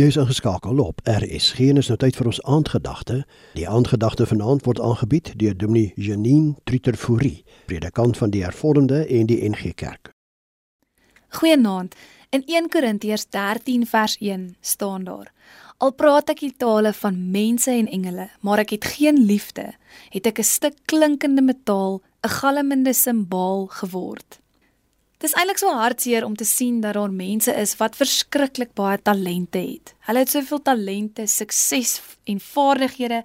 Jy is ingeskakel op RSG en is nou tyd vir ons aandgedagte. Die aandgedagte vanaand word aangebied deur Dominee Janine Trutterfourie, predikant van die Hervormde en die NG Kerk. Goeienaand. In 1 Korintiërs 13 vers 1 staan daar: Al praat ek die tale van mense en engele, maar ek het geen liefde, het ek 'n stuk klinkende metaal, 'n galmende simbaal geword. Dis eintlik so hartseer om te sien dat daar mense is wat verskriklik baie talente het. Hulle het soveel talente, sukses en vaardighede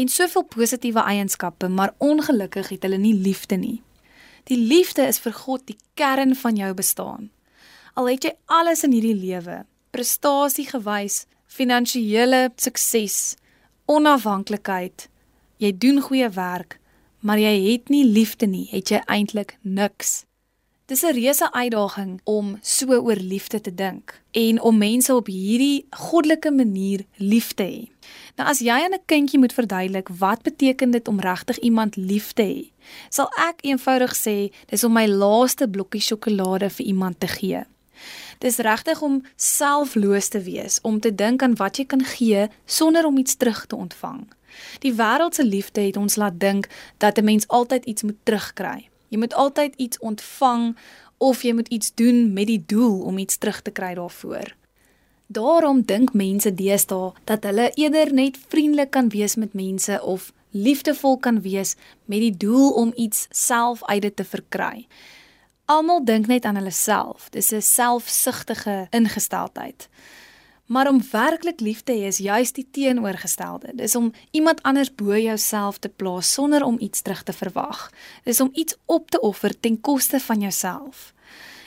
en soveel positiewe eienskappe, maar ongelukkig het hulle nie liefde nie. Die liefde is vir God die kern van jou bestaan. Al het jy alles in hierdie lewe, prestasie gewys, finansiële sukses, onafhanklikheid, jy doen goeie werk, maar jy het nie liefde nie, het jy eintlik niks. Dis 'n reuse uitdaging om so oor liefde te dink en om mense op hierdie goddelike manier lief te hê. Nou as jy aan 'n kindjie moet verduidelik wat beteken dit om regtig iemand lief te hê, sal ek eenvoudig sê dis om my laaste blokkie sjokolade vir iemand te gee. Dis regtig om selfloos te wees, om te dink aan wat jy kan gee sonder om iets terug te ontvang. Die wêreld se liefde het ons laat dink dat 'n mens altyd iets moet terugkry. Jy moet altyd iets ontvang of jy moet iets doen met die doel om iets terug te kry daarvoor. Daarom dink mense deesdae dat hulle eerder net vriendelik kan wees met mense of liefdevol kan wees met die doel om iets self uit dit te verkry. Almal dink net aan hulle self. Dis 'n selfsugtige ingesteldheid. Maar om werklik lief te hê is juis die teenoorgestelde. Dis om iemand anders bo jouself te plaas sonder om iets terug te verwag. Dis om iets op te offer ten koste van jouself.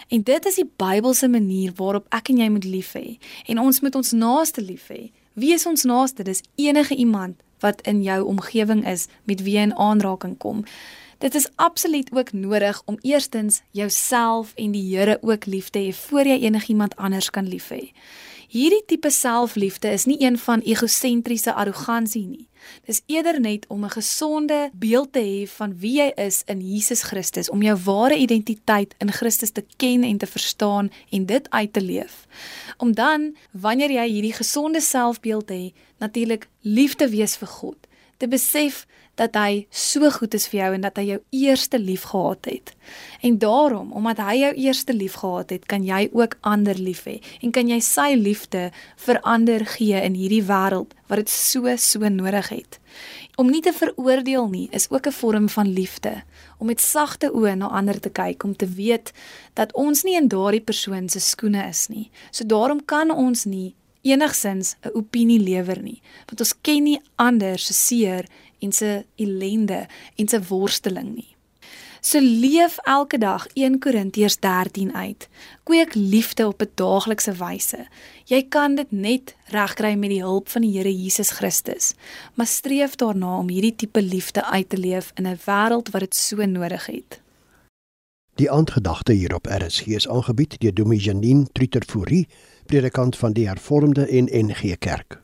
En dit is die Bybelse manier waarop ek en jy moet lief hê. En ons moet ons naaste lief hê. Wie is ons naaste? Dis enige iemand wat in jou omgewing is met wie jy in aanraking kom. Dit is absoluut ook nodig om eerstens jouself en die Here ook lief te hê voor jy enigiemand anders kan lief hê. Hierdie tipe selfliefde is nie een van egosentriese arrogansie nie. Dis eerder net om 'n gesonde beeld te hê van wie jy is in Jesus Christus, om jou ware identiteit in Christus te ken en te verstaan en dit uit te leef. Om dan, wanneer jy hierdie gesonde selfbeeld het, natuurlik lief te wees vir God, te besef dat hy so goed is vir jou en dat hy jou eerste lief gehad het. En daarom, omdat hy jou eerste lief gehad het, kan jy ook ander lief hê en kan jy sy liefde vir ander gee in hierdie wêreld wat dit so so nodig het. Om nie te veroordeel nie is ook 'n vorm van liefde, om met sagte oë na ander te kyk om te weet dat ons nie in daardie persoon se skoene is nie. So daarom kan ons nie enigsins 'n opinie lewer nie, want ons ken nie ander se seer en se ellende en se worsteling nie. So leef elke dag 1 Korintiërs 13 uit. Kweek liefde op 'n daaglikse wyse. Jy kan dit net regkry met die hulp van die Here Jesus Christus. Maar streef daarna om hierdie tipe liefde uit te leef in 'n wêreld wat dit so nodig het. Die aandgedagte hier op RSG is aangebied deur Dominee Janine Trutterfourie, predikant van die Hervormde en NG Kerk.